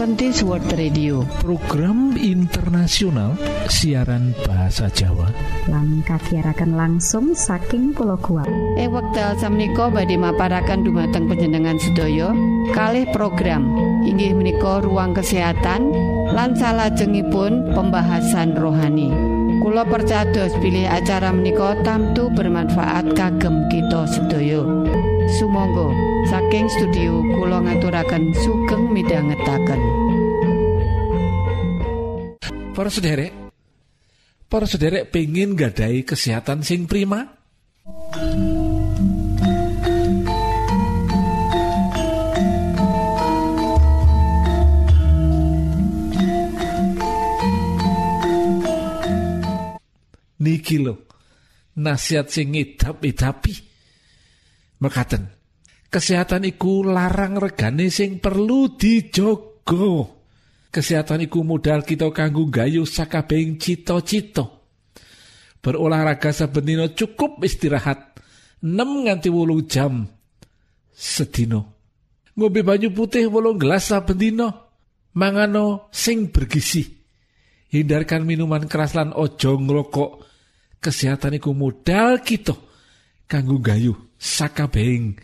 Adventist World Radio. Program internasional siaran bahasa Jawa. Lang kagiarakan langsung saking pulau kuat eh wekdal samiko badhe maparakan dumateng penjenengan sedaya. Kalih program. Inggih menika ruang kesehatan lan salajengipun pembahasan rohani. Kulo percados pilih acara menika tamtu bermanfaat kagem kita sedaya Sumangga saking studio kula ngaturaken sugeng midhangetaken. Para sederek Para sederek pengen gadai kesehatan sing prima? Niki lo nasihat sing ngidap-idapi mekaten. Kesehatan iku larang regane sing perlu dijogo. Kesehatan iku modal kita kanggo gayu sakabehing cita-cita. Berolahraga saben dina cukup istirahat 6 nganti 8 jam sedino ngombe banyu putih wolong gelas saben dina. Mangano sing bergizi. Hindarkan minuman keras lan ojo ngrokok kesehatan iku modal kita kanggo gayu sakabehing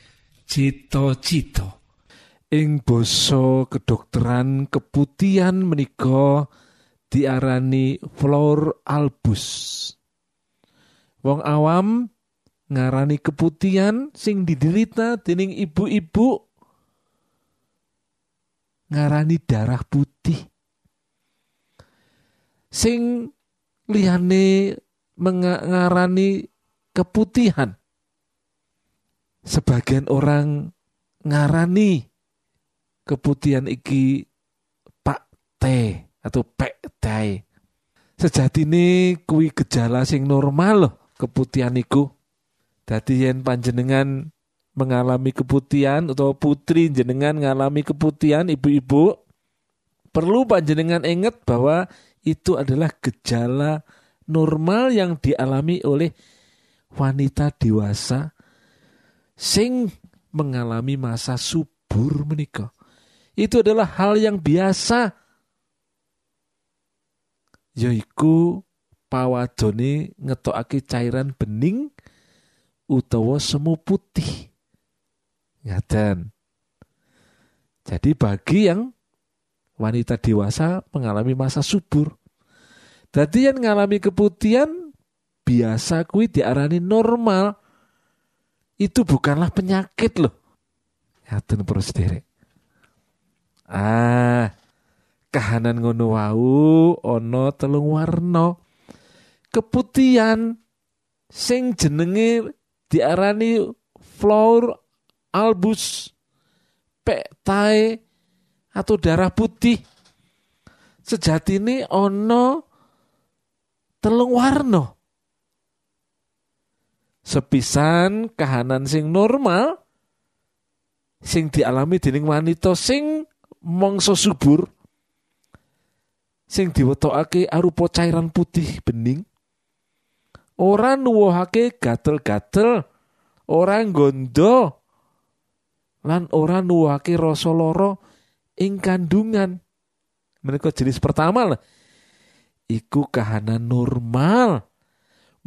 cita-cita. Ing basa kedokteran keputihan menika diarani flor albus. Wong awam ngarani keputihan sing diderita dening ibu-ibu ngarani darah putih. Sing liyane mengarani keputihan sebagian orang ngarani keputihan iki pak T atau pek tai sejatine kuwi gejala sing normal loh keputihan iku. Dadi yen panjenengan mengalami keputihan atau putri jenengan mengalami keputihan ibu-ibu perlu panjenengan ingat bahwa itu adalah gejala normal yang dialami oleh wanita dewasa sing mengalami masa subur menikah. Itu adalah hal yang biasa. Yaiku pawadone ngetokake cairan bening utawa semu putih. Ngaten. Jadi bagi yang wanita dewasa mengalami masa subur. Jadi yang mengalami keputihan biasa kui diarani normal. Itu bukanlah penyakit loh. Ngaten para sederek. Ah, kahanan ngono wau ana telung warna. Keputihan sing jenenge diarani flour albus pektae atau darah putih. Sejatine ana telung warna. Sepisan kahanan sing normal sing dialami dening wanita sing mangsa subur sing diwetokake arupa cairan putih bening. Ora nuwuhake gatel-gatel ora gondo lan ora nuwuhake rasa lara ing kandungan. Menika jenis pertama lah. Iku kahanan normal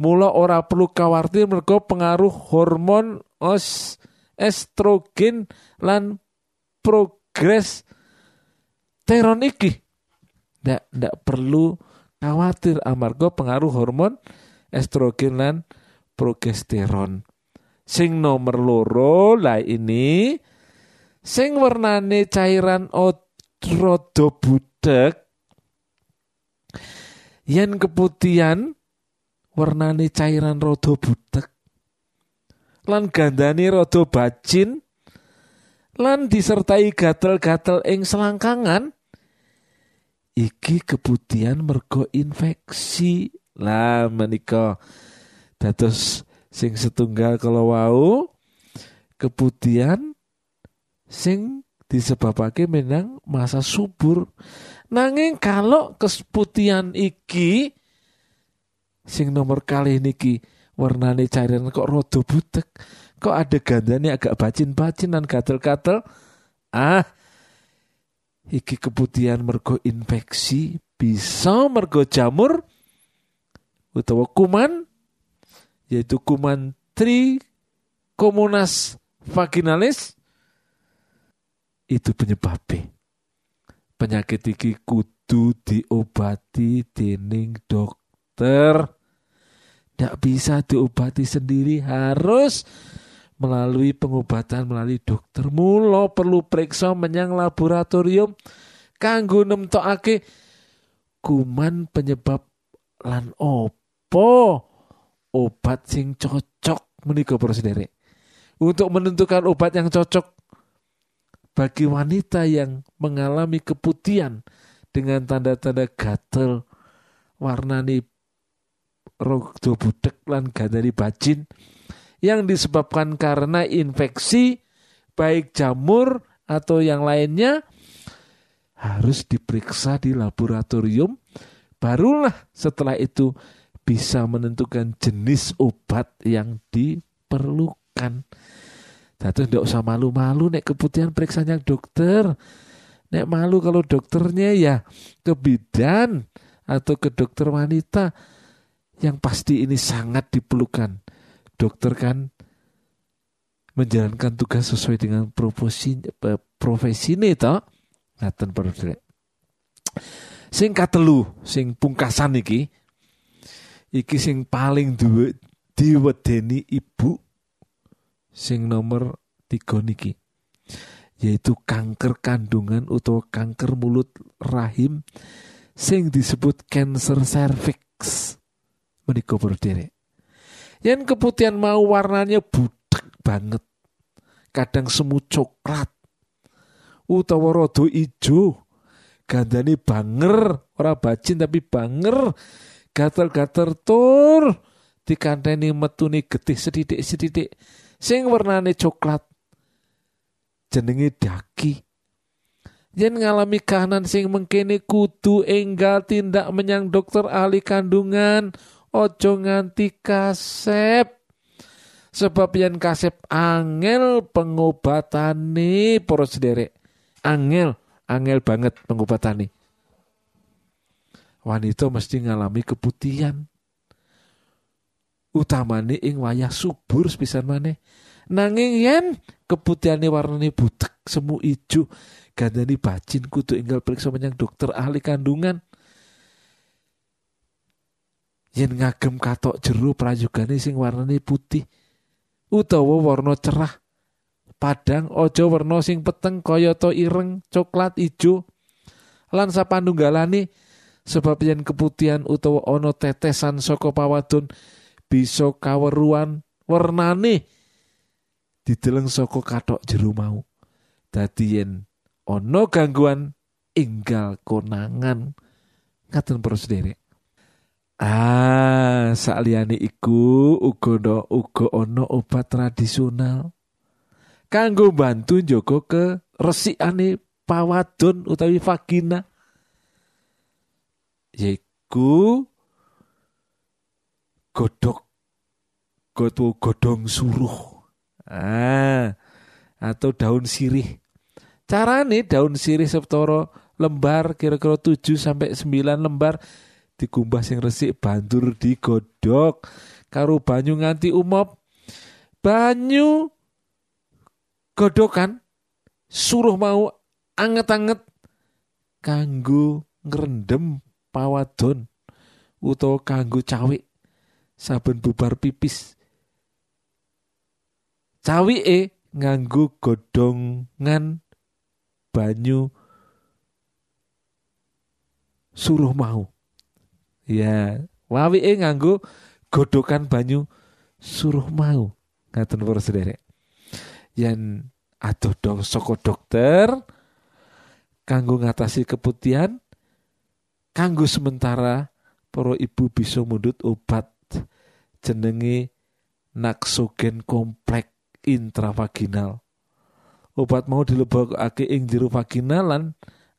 mula ora perlu khawatir mergo pengaruh hormon os estrogen lan progres teron iki. Ndak ndak perlu khawatir amarga pengaruh hormon estrogen lan progesteron. Sing nomor loro lah ini sing warnane cairan rada budek yen keputihan warnane cairan rada budek lan gandane rada bacin lan disertai gatel-gatel ing selangkangan. Iki keputihan mergo infeksi. Lah menika dados sing setunggal kalau wau keputihan sing disebabake menang masa subur. Nanging kalau keputihan iki sing nomor kali niki warnane cairan kok rodo butek. Kok ada gandane agak bacin-bacin dan gatel-gatel. Ah iki keputihan mergo infeksi bisa mergo jamur utawa kuman yaitu kuman Trichomonas vaginalis. Itu penyebabnya penyakit iki kudu diobati dening dokter. Tidak bisa diobati sendiri harus melalui pengobatan melalui dokter. Mulo perlu periksa menyang laboratorium kanggo nemtokake kuman penyebab lan opo obat sing cocok menika para untuk menentukan obat yang cocok bagi wanita yang mengalami keputihan dengan tanda-tanda gatel warnani rogdo budek lan gadari bajin yang disebabkan karena infeksi baik jamur atau yang lainnya harus diperiksa di laboratorium barulah setelah itu bisa menentukan jenis obat yang diperlukan. Tapi tidak usah malu-malu nek keputihan periksa yang dokter. Nek malu kalau dokternya ya ke bidan atau ke dokter wanita yang pasti ini sangat diperlukan. Dokter kan menjalankan tugas sesuai dengan profesi eh, profesi ini toh ngaten sing katelu sing pungkasan iki iki sing paling duwe diwedeni ibu sing nomor tiga niki yaitu kanker kandungan utawa kanker mulut rahim sing disebut cancer cervix menika berdiri yang keputihan mau warnanya budak banget. Kadang semu coklat. Utawa rodo ijo. Gandani banger, ora bacin tapi banger. Gatel-gatel tur. Dikanteni metuni getih sedidik-sedidik. Sing warnane coklat. Jenenge daki. Yen ngalami kahanan sing mengkene kudu enggal tindak menyang dokter ahli kandungan ojo nganti kasep. Sebab yang kasep angel pengobatane para sederek. Angel angel banget pengobatane. Wanita mesti ngalami keputihan utamane ing wayah subur sepisan maneh. Nanging yen keputihane warnane butek semu ijo gandani bacin kudu inggal periksa menyang dokter ahli kandungan yen ngagem katok jero prajugane sing warnane putih utawa warna cerah. Padang ojo warna sing peteng kayata ireng coklat ijo lan sapanunggalane sebab yen keputihan utawa ana tetesan saka pawadon bisa kaweruan warnane dideleng saka katok jero mau. Dadi yen ana gangguan inggal konangan. Ngaten para sederek Ah, saliyane iku uga no, uga ana obat tradisional. Kanggo bantu njogo ke resikane pawadon utawi vagina. Yaiku godok gotu godong suruh. Ah atau daun sirih. Carane daun sirih septoro lembar kira-kira 7 sampai 9 lembar dikumbah sing resik bandur digodhog karo banyu nganti umop banyu godokan suruh mau anget-anget kanggo ngrendem pawadon utawa kanggo cawik. Saben bubar pipis. Cawike nganggo godongan banyu suruh mau Ya, wawike nganggo godokan banyu suruh mau. Ngaten para sederek. Yen aduh dong soko dokter kanggo ngatasi keputihan kanggo sementara para ibu bisa mundut obat jenenge naksogen komplek intravaginal. Obat mau dilebokake ing jero vaginal lan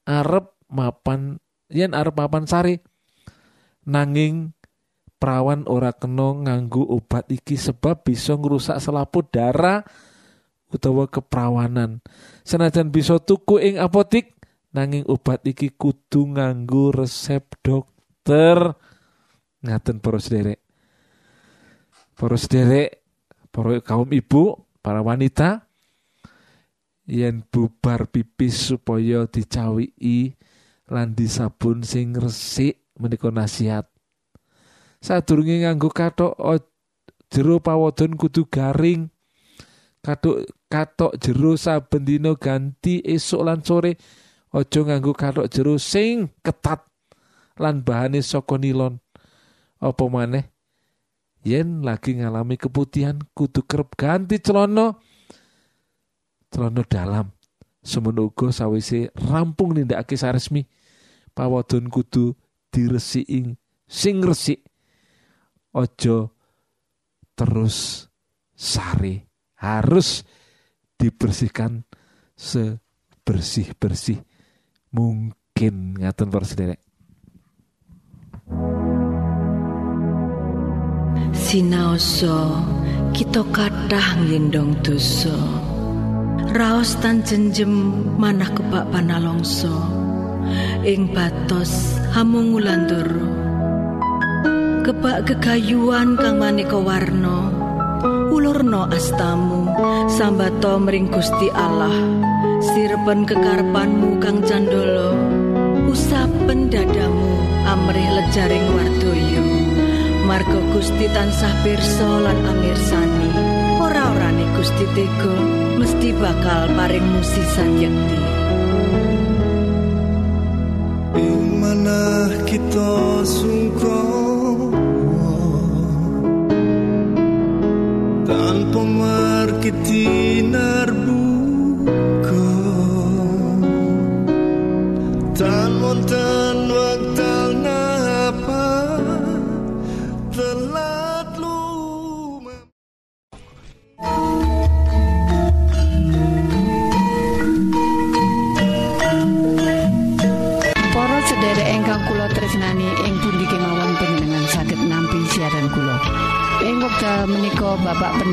arep mapan yen arep mapan sari nanging perawan ora kena nganggo obat iki sebab bisa ngrusak selaput darah utawa keperawanan. Senajan bisa tuku ing apotik nanging obat iki kudu nganggo resep dokter. Ngaten para sederek. Para sederek para kaum ibu para wanita yen bubar pipis supaya dicawiki lan sabun sing resik menika nasihat. Sadurunge nganggo kathok jero pawodon kudu garing. Kathok katok jero saben dina ganti esuk lan sore aja nganggo kathok jero sing ketat lan bahane saka nilon. Apa maneh? Yen lagi ngalami keputihan kudu kerep ganti celana celana dalam. Semono uga sawise rampung nindakake saresmi pawadon kudu diresiki sing resik aja terus sare harus dibersihkan sebersih-bersih mungkin ngaten para sederek Sinaoso kita kathah nglindong dosa. Raos tan jenjem manah kebak panalongso. Ing batos hamung ulandoro. Kebak gegayuan kang maneka warna. Ulurno astamu sambato mring Gusti Allah. Sirepen kekarepanmu kang candolo. Usapen dadamu amrih lejaring wardoyo. Margo Gusti tansah pirsa lan amirsani ora-orane Gusti Tego mesti bakal paring musisan yakti Ing manah kita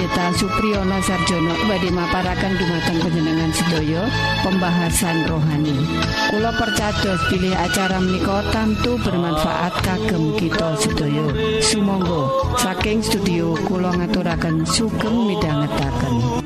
Pendeta Supriyono Sarjono badhe maparaken dumateng panjenengan sedaya pembahasan rohani. Kula percados pilih acara menika tamtu bermanfaat kagem kita sedaya. Sumangga saking studio kula ngaturaken sugeng midhangetaken.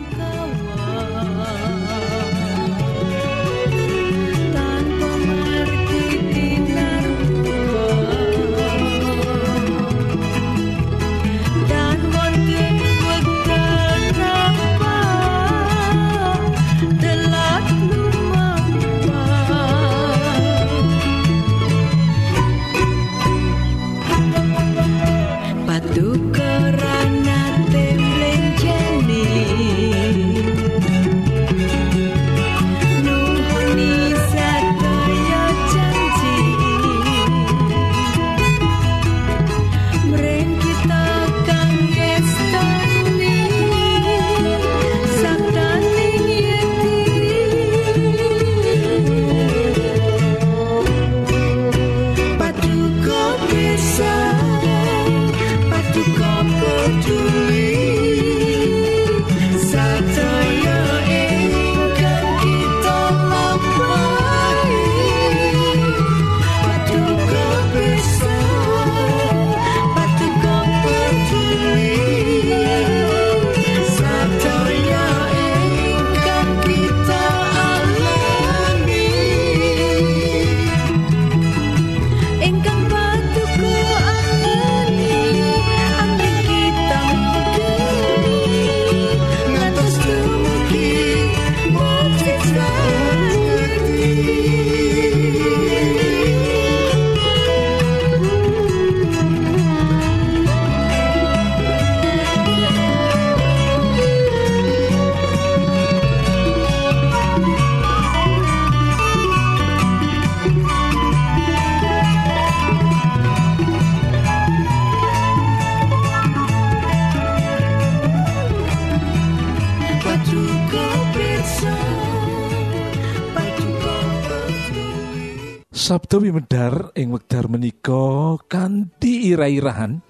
Sabda wimedar ing wekdar menika kanthi ira-irahan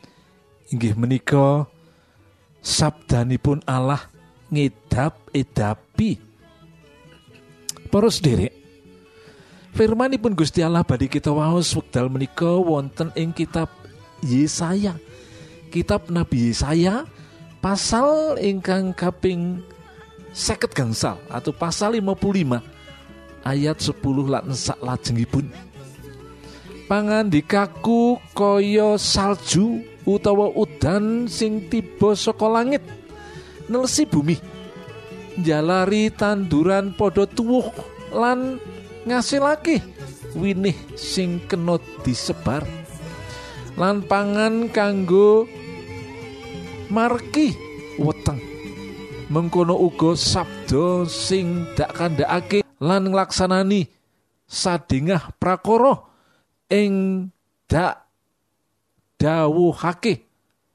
inggih menika sabdanipun Allah ngedap edapi para sederek Firmanipun Gusti Allah badhe kita waos wekdal menika wonten ing kitab Yesaya. Kitab Nabi Yesaya pasal ingkang kaping seket gangsal atau pasal 55 ayat 10 lan sak lajengipun. Pangandikaku kaya salju utawa udan sing tiba saka langit nelesi bumi. Jalari tanduran padha tuwuh lan ngasilake winih sing kena disebar. Lan pangan kanggo marki weteng. Mengkono uga sabda sing dak kandhakake lan nglaksanani sadingah prakara ing dak dawuhake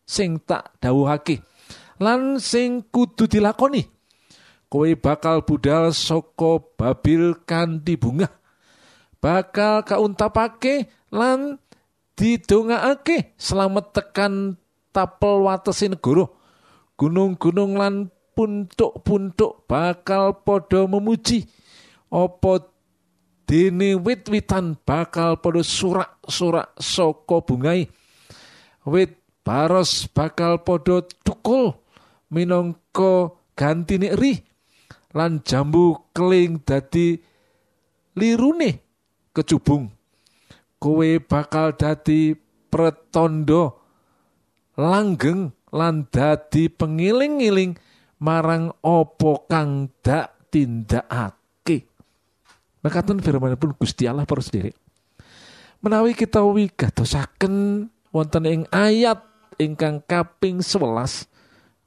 sing tak dawuhake. Lan sing kudu dilakoni kowe bakal budal saka Babil kanthi bunga bakal kauntapake lan didongakake slamet tekan tapel watesi negara. Gunung-gunung lan puntuk-puntuk bakal padha memuji apa dene wit-witan bakal padha surak-surak saka bungai wit baros bakal padha tukul minangka gantine eri lan jambu keling dadi lirune kecubung kowe bakal dadi pretondo langgeng lan dadi pengiling-iling marang opo kang dak tindakake makaten firmanipun Gusti Allah para sendiri. Menawi kita wigadosaken wonten ing ayat ingkang kaping 11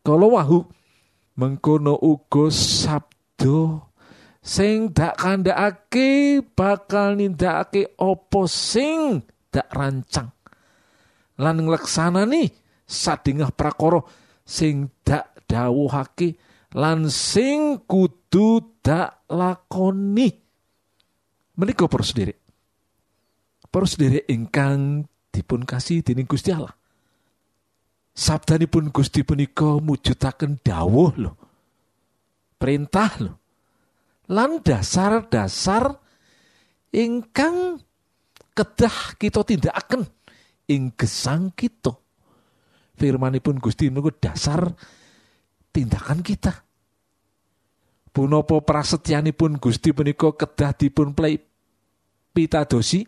kala wahyu mengkono uga sabda sing dak kandhakake bakal nindakake apa sing dak rancang. Lan ngleksanani sadingah prakara sing dak dawuhake lan sing kudu dak lakoni menika para sederek para sederek ingkang dipun kasih dening Gusti Allah. Sabdanipun Gusti punika mujudaken dawuh lho. Perintah lho. Lan dasar-dasar ingkang kedah kita tindakaken ing gesang kita. Firmanipun Gusti niku dasar tindakan kita. Punapa prasetyanipun Gusti punika kedah dipun play pitadosi?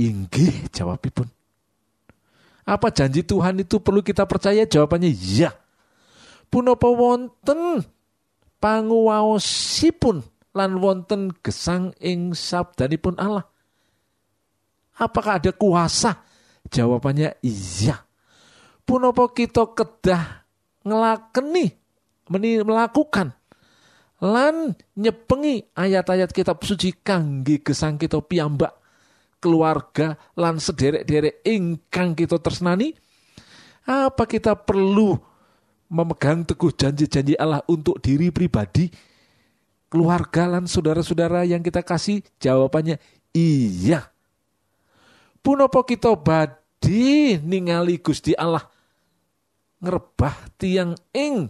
Inggih jawabipun. Apa janji Tuhan itu perlu kita percaya? Jawabannya iya. Punapa wonten panguwaosipun lan wonten gesang ing sabdanipun Allah? Apakah ada kuasa? Jawabannya iya. Punapa kita kedah ngelakeni melakukan lan nyepengi ayat-ayat kitab suci kangge gesang kita piyambak keluarga lan sederek-derek ingkang kita tresnani. Apa kita perlu memegang teguh janji-janji Allah untuk diri pribadi keluarga lan saudara-saudara yang kita kasih? Jawabannya iya. Punapa kita badi ningali Gusti Allah? Ngerebah tiang ing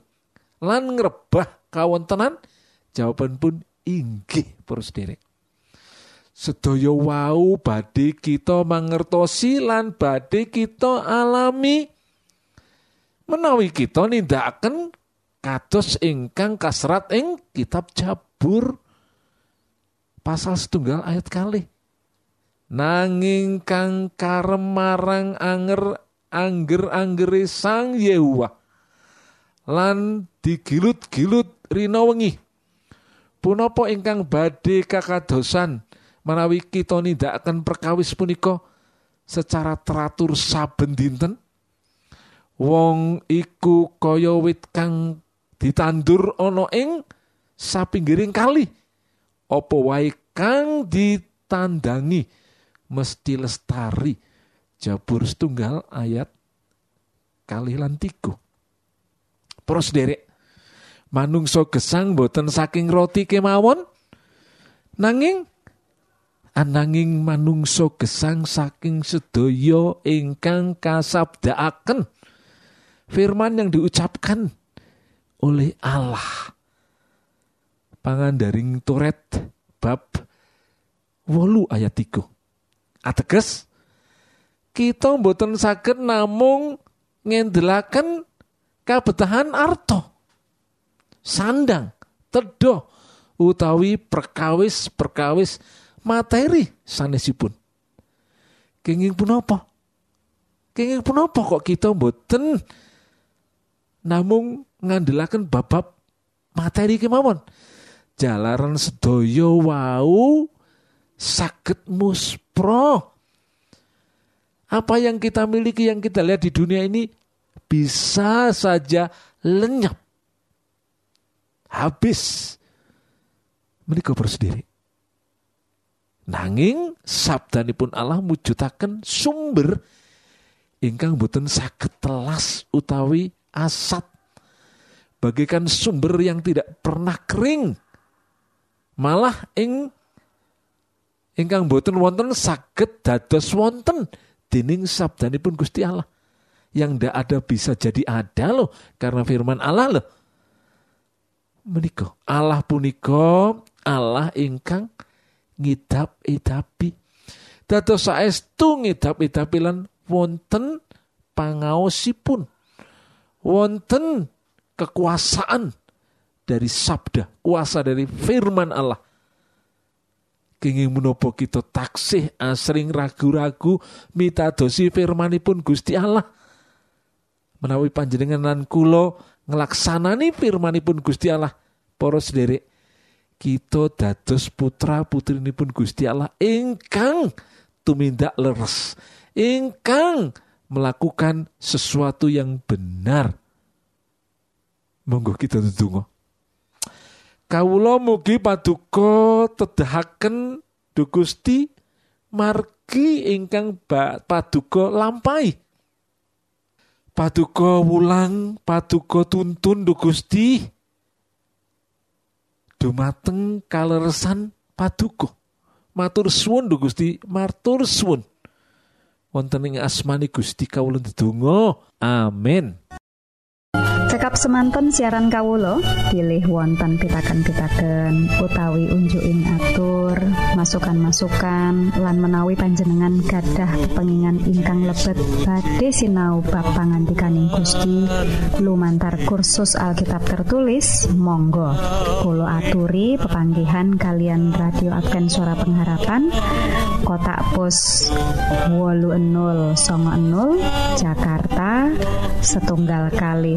lan ngerebah kawontenan jawaban pun inggih para sederek sedaya wau badhe kita mangertosi lan badhe kita alami. Menawi kita nindakaken kados ingkang kasrat ing kitab Jabur pasal setunggal ayat kali nanging kang karem marang anger angger-anggere Sang Yehuwa lan digilut-gilut rina wengi punapa ingkang badhe kakadosan menawi kita nindakaken perkawis punika secara teratur saben dinten? Wong iku kaya wit kang ditandur ana ing sapinggiring kali. Apa wae kang ditandangi? Mesti lestari. Jabur setunggal ayat kali lan tiga. Derek manungso gesang boten saking roti kemawon. Nanging ananging manungso gesang saking sedaya ingkang kasabdaaken firman yang diucapkan oleh Allah. Pangandaring turet bab wolu ayat 3 ateges kita mboten saged namung ngendelaken kabetahan arto sandang tedoh utawi perkawis-perkawis materi sanesipun. Kenging punapa? Kenging punapa kok kita mboten namung ngandelaken babab materi kemawon? Jalaran sedaya wau saged muspro. Apa yang kita miliki yang kita lihat di dunia ini bisa saja lenyap habis. Menika sendiri. Nanging sabdanipun Allah mujudaken sumber ingkang boten saged telas utawi asat. Bagaikan sumber yang tidak pernah kering. Malah ing ingkang boten wonten saged dados wonten dening sabdanipun Gusti Allah. Yang ndak ada bisa jadi ada loh karena firman Allah loh menika. Allah punika Allah ingkang ngidap-idapi. Dados saestu ngidap-idapi lan wonten pangaosipun. Wonten kekuasaan dari sabda kuasa dari firman Allah. Kenging menapa kita taksih asring ragu-ragu mitadosi firmanipun Gusti Allah. Menawi panjenengan kula ngelaksanani firmanipun Gusti Allah. Para sederek kita dados putra putrinipun Gusti Allah ingkang tumindak leres ingkang melakukan sesuatu yang benar. Monggo kita ndedonga kawula mugi paduka tedahaken Du Gusti margi ingkang paduka lampahi paduka wulang paduka tuntun Du Gusti. Dumateng kaleresan paduka. Matur suwun Du Gusti. Matur suwun. Wonten ing asmani Gusti kawula ndedonga. Amin Cekap semanten siaran Kawulo pilih wonten pitaken-pitaken utawi unjuin atur masukan-masukan lan menawi panjenengan gadah pengingan ingkang lebet. Badhe sinau bab pangantikaning Gusti. Lumantar kursus Alkitab tertulis Monggo. Kulo aturi pepanggihan kalian radio Advent suara pengharapan kotak pos wolu enul songo enul Jakarta setunggal kali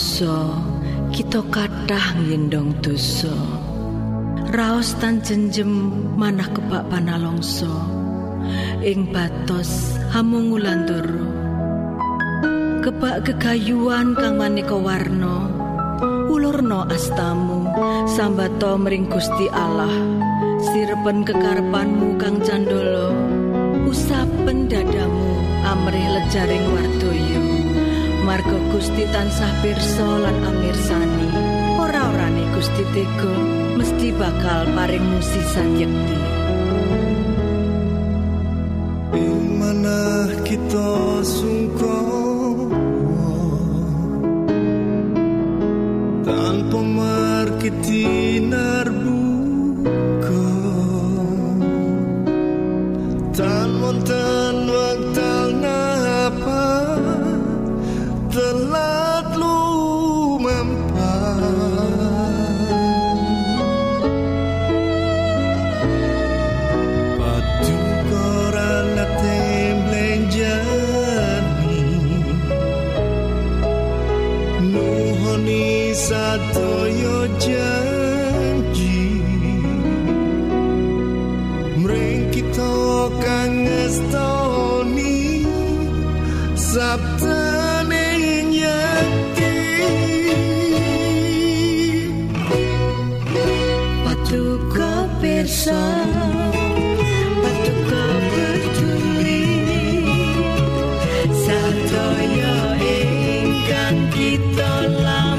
Sinaoso kita kathah ngendong dosa. Raos tan jenjem manah kebak panalongso ing batos hamungulandoro Kebak gegayuan kang maneka warna ulurna astamu sambato mring Gusti Allah. Sirepen kekarepanmu kang candala usapen dadamu amrih lejaring wardoyo Marga Gusti tansah pirsa lan amirsani. Ora orane Gusti tega mesti bakal paring musisat yekti. Ing manah kita sungkowo Tanpa markiti the Lang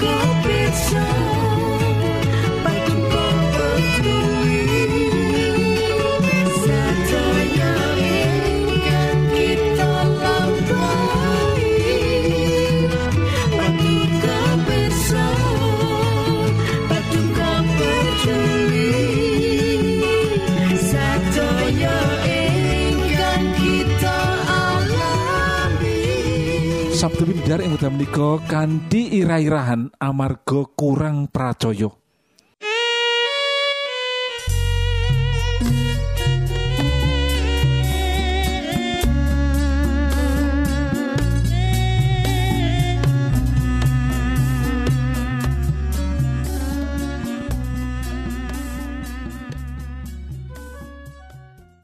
go get some. menika kanthi irah-irahan amarga kurang pracaya.